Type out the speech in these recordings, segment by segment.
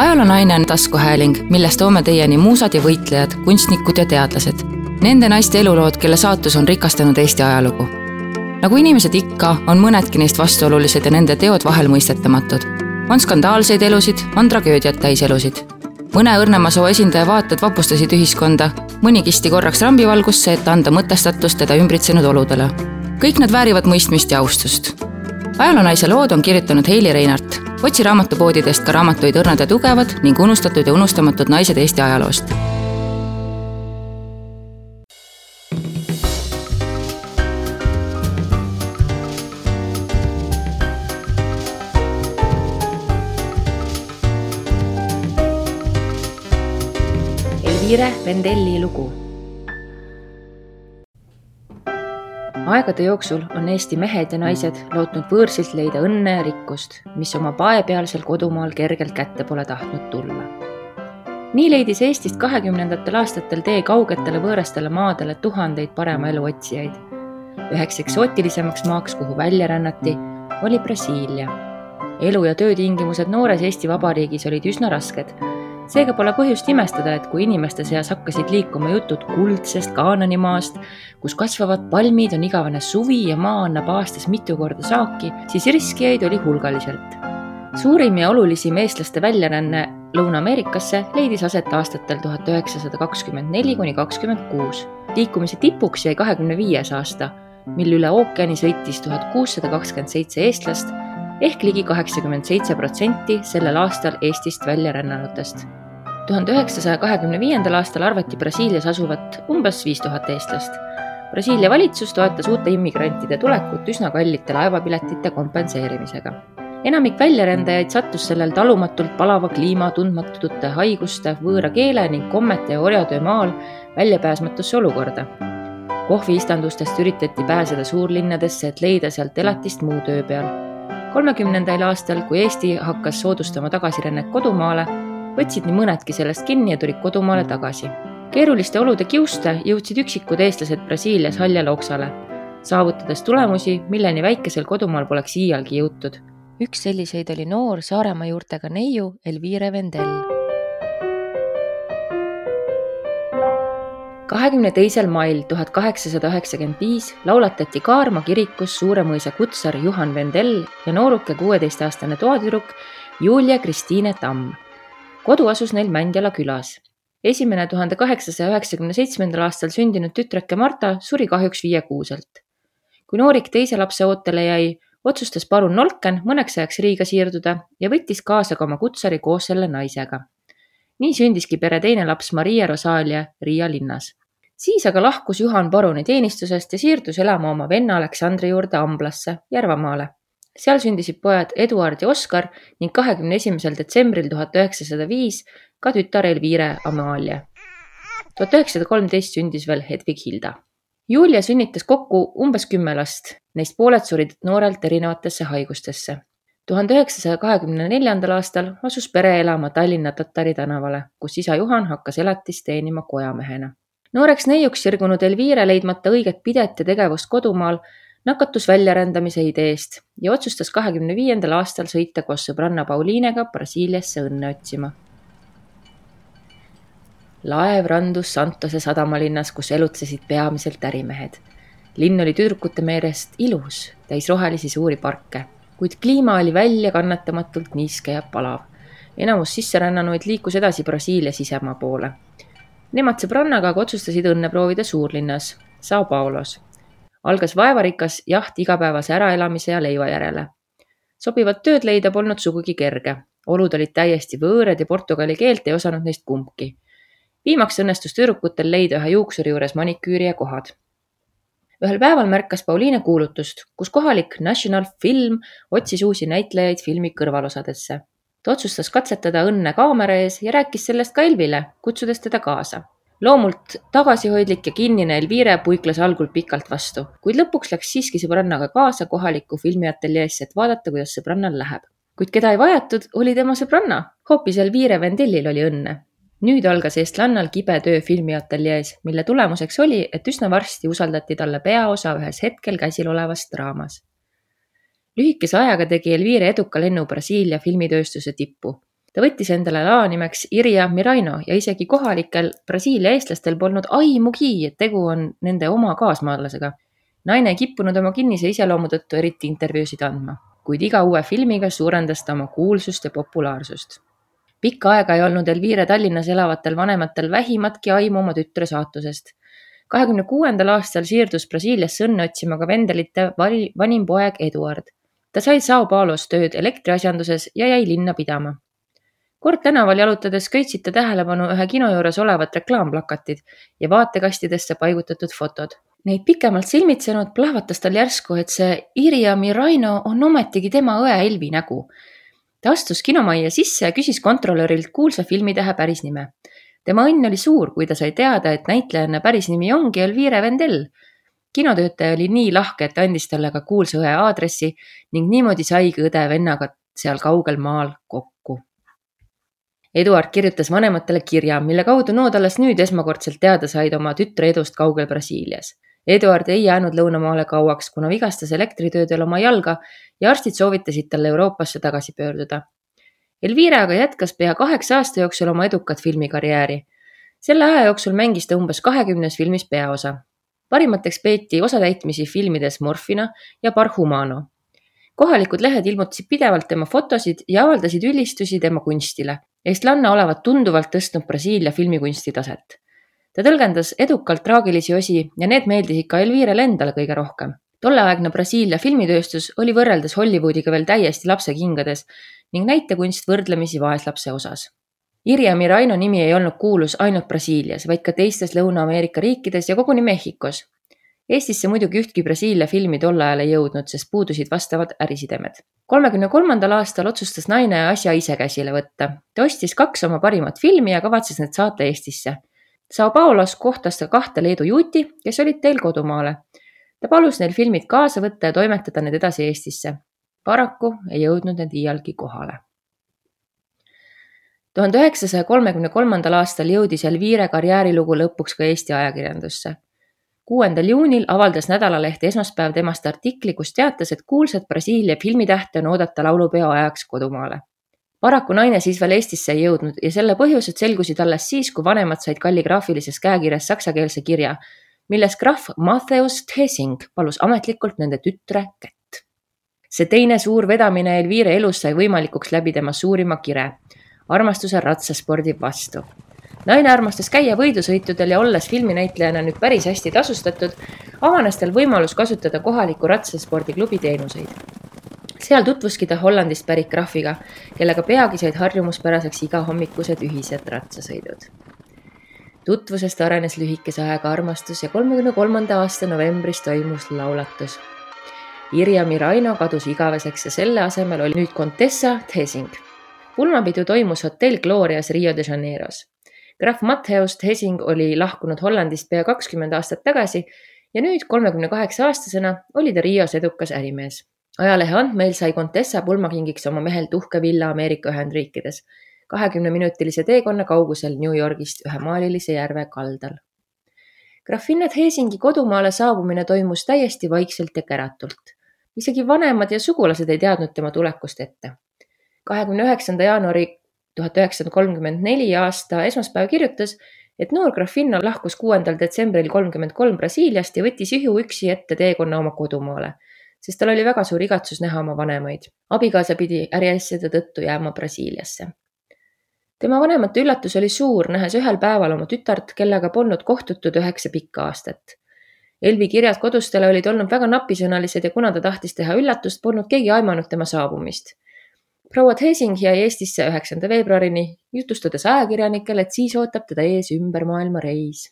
ajaloonaine on taskuhääling, milles toome teieni muusad ja võitlejad, kunstnikud ja teadlased. Nende naiste elulood, kelle saatus on rikastanud Eesti ajalugu. nagu inimesed ikka, on mõnedki neist vastuolulised ja nende teod vahel mõistetamatud. on skandaalseid elusid, on tragöödiat täis elusid. mõne õrnema soo esindaja vaated vapustasid ühiskonda, mõni kisti korraks rambivalgusse, et anda mõtestatust teda ümbritsenud oludele. kõik nad väärivad mõistmist ja austust. ajaloonaise lood on kirjutanud Heili Reinart otsi raamatupoodidest ka raamatuid Õrnad ja tugevad ning unustatud ja unustamatud naised Eesti ajaloost. Elvire Vendelli lugu aegade jooksul on Eesti mehed ja naised lootnud võõrsilt leida õnne ja rikkust, mis oma paepealsel kodumaal kergelt kätte pole tahtnud tulla. nii leidis Eestist kahekümnendatel aastatel tee kaugetele võõrastele maadele tuhandeid parema elu otsijaid. üheks eksootilisemaks maaks, kuhu välja rännati, oli Brasiilia. elu ja töötingimused noores Eesti Vabariigis olid üsna rasked seega pole põhjust imestada, et kui inimeste seas hakkasid liikuma jutud kuldsest Kaananimaast, kus kasvavad palmid, on igavene suvi ja maa annab aastas mitu korda saaki, siis riskijaid oli hulgaliselt. suurim ja olulisim eestlaste väljaränne Lõuna-Ameerikasse leidis aset aastatel tuhat üheksasada kakskümmend neli kuni kakskümmend kuus. liikumise tipuks jäi kahekümne viies aasta, mil üle ookeani sõitis tuhat kuussada kakskümmend seitse eestlast ehk ligi kaheksakümmend seitse protsenti sellel aastal Eestist välja rännanutest tuhande üheksasaja kahekümne viiendal aastal arvati Brasiilias asuvat umbes viis tuhat eestlast. Brasiilia valitsus toetas uute immigrantide tulekut üsna kallite laevapiletite kompenseerimisega. enamik väljarändajaid sattus sellel talumatult palava kliima, tundmatute haiguste, võõra keele ning kommete ja orjatöö maal väljapääsmatusse olukorda. kohviistandustest üritati pääseda suurlinnadesse, et leida sealt elatist muu töö peal. Kolmekümnendal aastal, kui Eesti hakkas soodustama tagasirännet kodumaale, võtsid nii mõnedki sellest kinni ja tulid kodumaale tagasi. keeruliste olude kiuste jõudsid üksikud eestlased Brasiilias haljale oksale, saavutades tulemusi, milleni väikesel kodumaal poleks iialgi jõutud. üks selliseid oli noor Saaremaa juurtega neiu Elvire Vendel. Kahekümne teisel mail tuhat kaheksasada üheksakümmend viis laulatati Kaarma kirikus Suure mõisa kutsar Juhan Vendel ja nooruke kuueteistaastane toatüdruk Julia Kristiine Tamm kodu asus neil Mändjala külas. esimene tuhande kaheksasaja üheksakümne seitsmendal aastal sündinud tütreke Marta suri kahjuks viiekuuselt. kui noorik teise lapse ootele jäi, otsustas parun Nolken mõneks ajaks Riiga siirduda ja võttis kaasa ka oma kutsari koos selle naisega. nii sündiski pere teine laps Maria Rosalia Riia linnas. Siis aga lahkus Juhan paruni teenistusest ja siirdus elama oma venna Aleksandri juurde Amblasse, Järvamaale seal sündisid pojad Eduard ja Oskar ning kahekümne esimesel detsembril tuhat üheksasada viis ka tütar Elvire Amalia. tuhat üheksasada kolmteist sündis veel Hedvig Hilda. Julia sünnitas kokku umbes kümme last, neist pooled surid noorelt erinevatesse haigustesse. tuhande üheksasaja kahekümne neljandal aastal asus pere elama Tallinna Tatari tänavale, kus isa Juhan hakkas elatist teenima kojamehena. Nooreks neiuks sirgunud Elvire leidmata õiget pidet ja tegevust kodumaal nakatus väljarändamise ideest ja otsustas kahekümne viiendal aastal sõita koos sõbranna Pauliinega Brasiiliasse õnne otsima. laev randus Santose sadamalinnas, kus elutsesid peamiselt ärimehed. linn oli tüdrukute meelest ilus, täis rohelisi suuri parke, kuid kliima oli väljakannatamatult niiske ja palav. enamus sisserännanuid liikus edasi Brasiilia sisemaa poole. Nemad sõbrannaga aga otsustasid õnne proovida suurlinnas, Sao Paulos algas vaevarikas jaht igapäevase äraelamise ja leiva järele. sobivat tööd leida polnud sugugi kerge. olud olid täiesti võõrad ja portugali keelt ei osanud neist kumbki. viimaks õnnestus tüdrukutel leida ühe juuksuri juures maniküüri ja kohad. ühel päeval märkas Pauliine kuulutust, kus kohalik National Film otsis uusi näitlejaid filmi kõrvalosadesse. Ta otsustas katsetada õnne kaamera ees ja rääkis sellest ka Elvile, kutsudes teda kaasa loomult tagasihoidlik ja kinnine Elvire puikles algul pikalt vastu, kuid lõpuks läks siiski sõbrannaga kaasa kohalikku filmiateljeesse, et vaadata, kuidas sõbrannal läheb. kuid keda ei vajatud, oli tema sõbranna. hoopis Elvire Vendellil oli õnne. nüüd algas eestlannal kibe töö filmiateljees, mille tulemuseks oli, et üsna varsti usaldati talle peaosa ühes hetkel käsil olevas draamas. Lühikese ajaga tegi Elvire eduka lennu Brasiilia filmitööstuse tippu ta võttis endale laonimeks Irja Miraino ja isegi kohalikel Brasiilia eestlastel polnud aimugi, et tegu on nende oma kaasmaalasega. naine ei kippunud oma kinnise iseloomu tõttu eriti intervjuusid andma, kuid iga uue filmiga suurendas ta oma kuulsust ja populaarsust. pikka aega ei olnud Elvire Tallinnas elavatel vanematel vähimatki aimu oma tütre saatusest kahekümne kuuendal aastal siirdus Brasiiliasse õnne otsima ka Vendelite vanim poeg Eduard. Ta sai Sao Paulos tööd elektriasjanduses ja jäi linna pidama kord tänaval jalutades köitsid ta tähelepanu ühe kino juures olevat reklaamplakatid ja vaatekastidesse paigutatud fotod. Neid pikemalt silmitsenud plahvatas tal järsku, et see Irja Miraino on ometigi tema õe Elvi nägu. ta astus kinomajja sisse ja küsis kontrolörilt kuulsa filmitähe päris nime. tema õnn oli suur, kui ta sai teada, et näitlejanna päris nimi ongi Elvire Vendel. Kinotöötaja oli nii lahke, et andis talle ka kuulsa õe aadressi ning niimoodi saigi õde vennaga seal kaugel maal kokku Eduard kirjutas vanematele kirja, mille kaudu nood alles nüüd esmakordselt teada said oma tütre edust kaugel Brasiilias. Eduard ei jäänud lõunamaale kauaks, kuna vigastas elektritöödel oma jalga ja arstid soovitasid talle Euroopasse tagasi pöörduda. Elvira aga jätkas pea kaheksa aasta jooksul oma edukat filmikarjääri. selle aja jooksul mängis ta umbes kahekümnes filmis peaosa. Parimateks peeti osatäitmisi filmides Morfina ja Parhumano. kohalikud lehed ilmutasid pidevalt tema fotosid ja avaldasid ülistusi tema kunstile eestlanna olevat tunduvalt tõstnud Brasiilia filmikunsti taset. ta tõlgendas edukalt traagilisi osi ja need meeldisid ka Elvirele endale kõige rohkem. tolleaegne Brasiilia filmitööstus oli võrreldes Hollywoodiga veel täiesti lapsekingades ning näitekunst võrdlemisi vaeslapse osas. Irja Miraino nimi ei olnud kuulus ainult Brasiilias, vaid ka teistes Lõuna-Ameerika riikides ja koguni Mehhikos Eestisse muidugi ühtki Brasiilia filmi tol ajal ei jõudnud, sest puudusid vastavad ärisidemed. kolmekümne kolmandal aastal otsustas naine asja ise käsile võtta. ta ostis kaks oma parimat filmi ja kavatses need saata Eestisse. Sao Paulos kohtas ta kahte Leedu juuti, kes olid teel kodumaale. ta palus neil filmid kaasa võtta ja toimetada need edasi Eestisse. paraku ei jõudnud need iialgi kohale tuhande üheksasaja kolmekümne kolmandal aastal jõudis Elvire karjäärilugu lõpuks ka Eesti ajakirjandusse kuuendal juunil avaldas nädalaleht Esmaspäev temast artikli, kus teatas, et kuulsat Brasiilia filmitähte on oodata laulupeo ajaks kodumaale. paraku naine siis veel Eestisse ei jõudnud ja selle põhjused selgusid alles siis, kui vanemad said kalligraafilises käekirjas saksakeelse kirja, milles krahv Matthäus Thesing palus ametlikult nende tütre kätt. see teine suur vedamine Elvire elus sai võimalikuks läbi tema suurima kire, armastuse ratsaspordi vastu naine armastas käia võidusõitudel ja olles filminäitlejana nüüd päris hästi tasustatud, avanes tal võimalus kasutada kohaliku ratsaspordiklubi teenuseid. seal tutvuski ta Hollandist pärit krahviga, kellega peagi said harjumuspäraseks igahommikused ühised ratsasõidud. tutvusest arenes lühikese ajaga armastus ja kolmekümne kolmanda aasta novembris toimus laulatus. Irja Miraino kadus igaveseks ja selle asemel oli nüüd Contessa Thesing pulmapidu toimus hotell Glorias Rio de Janeiros krahv Matthäust Hesing oli lahkunud Hollandist pea kakskümmend aastat tagasi ja nüüd, kolmekümne kaheksa aastasena, oli ta Rios edukas ärimees. ajalehe andmeil sai Contessa pulmakingiks oma mehelt uhke villa Ameerika Ühendriikides, kahekümneminutilise teekonna kaugusel New Yorgist ühe maalilise järve kaldal. grafinnat Hesingi kodumaale saabumine toimus täiesti vaikselt ja käratult. isegi vanemad ja sugulased ei teadnud tema tulekust ette kahekümne üheksanda jaanuari tuhat üheksasada kolmkümmend neli aasta esmaspäev kirjutas, et noor Grafina lahkus kuuendal detsembril kolmkümmend kolm Brasiiliast ja võttis ihuüksi ette teekonna oma kodumaale, sest tal oli väga suur igatsus näha oma vanemaid. abikaasa pidi äriasjade tõttu jääma Brasiiliasse. tema vanemate üllatus oli suur, nähes ühel päeval oma tütart, kellega polnud kohtutud üheksa pikka aastat. Elvi kirjad kodustele olid olnud väga napisõnalised ja kuna ta tahtis teha üllatust, polnud keegi aimanud tema saabumist proua Thesing jäi Eestisse üheksanda veebruarini, jutustades ajakirjanikele, et siis ootab teda ees ümbermaailma reis.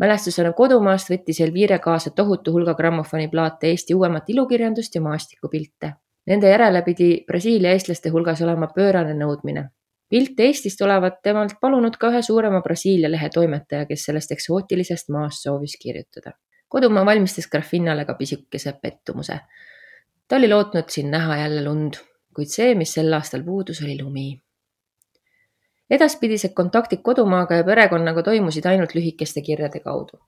mälestusena kodumaast võttis Elvire kaasa tohutu hulga grammofoniplaate Eesti uuemat ilukirjandust ja maastikupilte. Nende järele pidi Brasiilia eestlaste hulgas olema pöörane nõudmine. pilte Eestist olevat temalt palunud ka ühe suurema Brasiilia lehe toimetaja, kes sellest eksootilisest maast soovis kirjutada. kodumaa valmistas Graffinale ka pisikese pettumuse. ta oli lootnud siin näha jälle lund kuid see, mis sel aastal puudus, oli lumi. edaspidised kontaktid kodumaaga ja perekonnaga toimusid ainult lühikeste kirjade kaudu.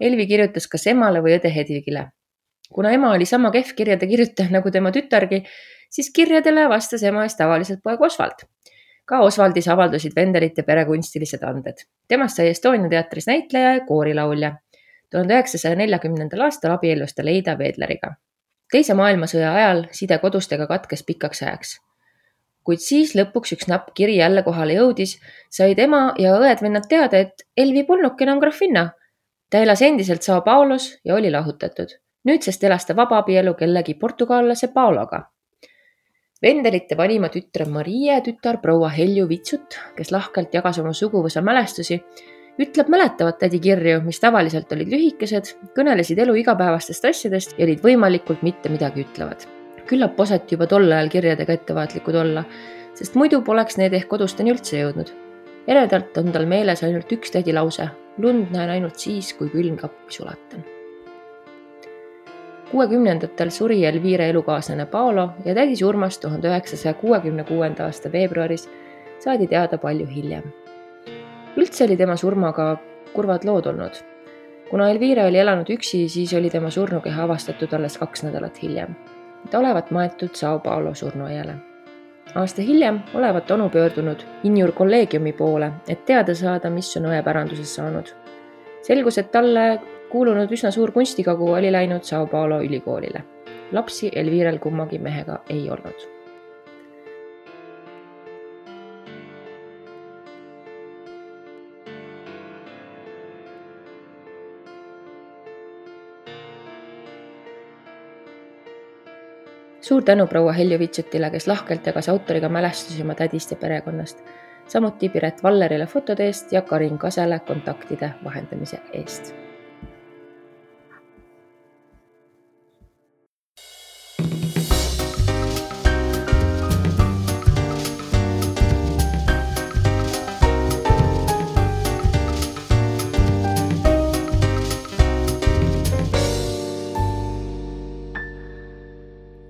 Elvi kirjutas kas emale või õde Hedvigile. kuna ema oli sama kehv kirjade kirjutaja nagu tema tütargi, siis kirjadele vastas ema eest tavaliselt poeg Osvald. ka Osvaldis avaldusid Vendelite pere kunstilised anded. temast sai Estonia teatris näitleja ja koorilaulja. tuhande üheksasaja neljakümnendal aastal abiellus ta Leida Veedleriga. Teise maailmasõja ajal side kodustega katkes pikaks ajaks kuid siis lõpuks üks napp kiri jälle kohale jõudis, said ema ja õed-vennad teada, et Elvi polnudki enam grafinna. ta elas endiselt Sao Paulos ja oli lahutatud. nüüdsest elas ta vabaabielu kellegi portugallase Paologa. Vendelite vanima tütre Marie tütar proua Helju Vitsut, kes lahkelt jagas oma suguvõsa mälestusi, ütleb mäletavat tädi kirju, mis tavaliselt olid lühikesed, kõnelesid elu igapäevastest asjadest ja olid võimalikult mitte midagi ütlevad küllap osati juba tol ajal kirjadega ettevaatlikud olla, sest muidu poleks need ehk kodusteni üldse jõudnud. eredalt on tal meeles ainult üks tädi lause. lund näen ainult siis, kui külmkappi sulatan. kuuekümnendatel suri Elvire elukaaslane Paolo ja tädi surmast tuhande üheksasaja kuuekümne kuuenda aasta veebruaris saadi teada palju hiljem. Üldse oli tema surmaga kurvad lood olnud. kuna Elvire oli elanud üksi, siis oli tema surnukeha avastatud alles kaks nädalat hiljem ta olevat maetud Sao Paulo surnuaiale. aasta hiljem olevat onu pöördunud Injur kolleegiumi poole, et teada saada, mis on õe päranduses saanud. selgus, et talle kuulunud üsna suur kunstikogu oli läinud Sao Paulo ülikoolile. lapsi Elvirel kummagi mehega ei olnud suur tänu proua Heljo Vitsutile, kes lahkelt jagas autoriga mälestusi oma tädist ja perekonnast. samuti Piret Vallerile fotode eest ja Karin Kasele kontaktide vahendamise eest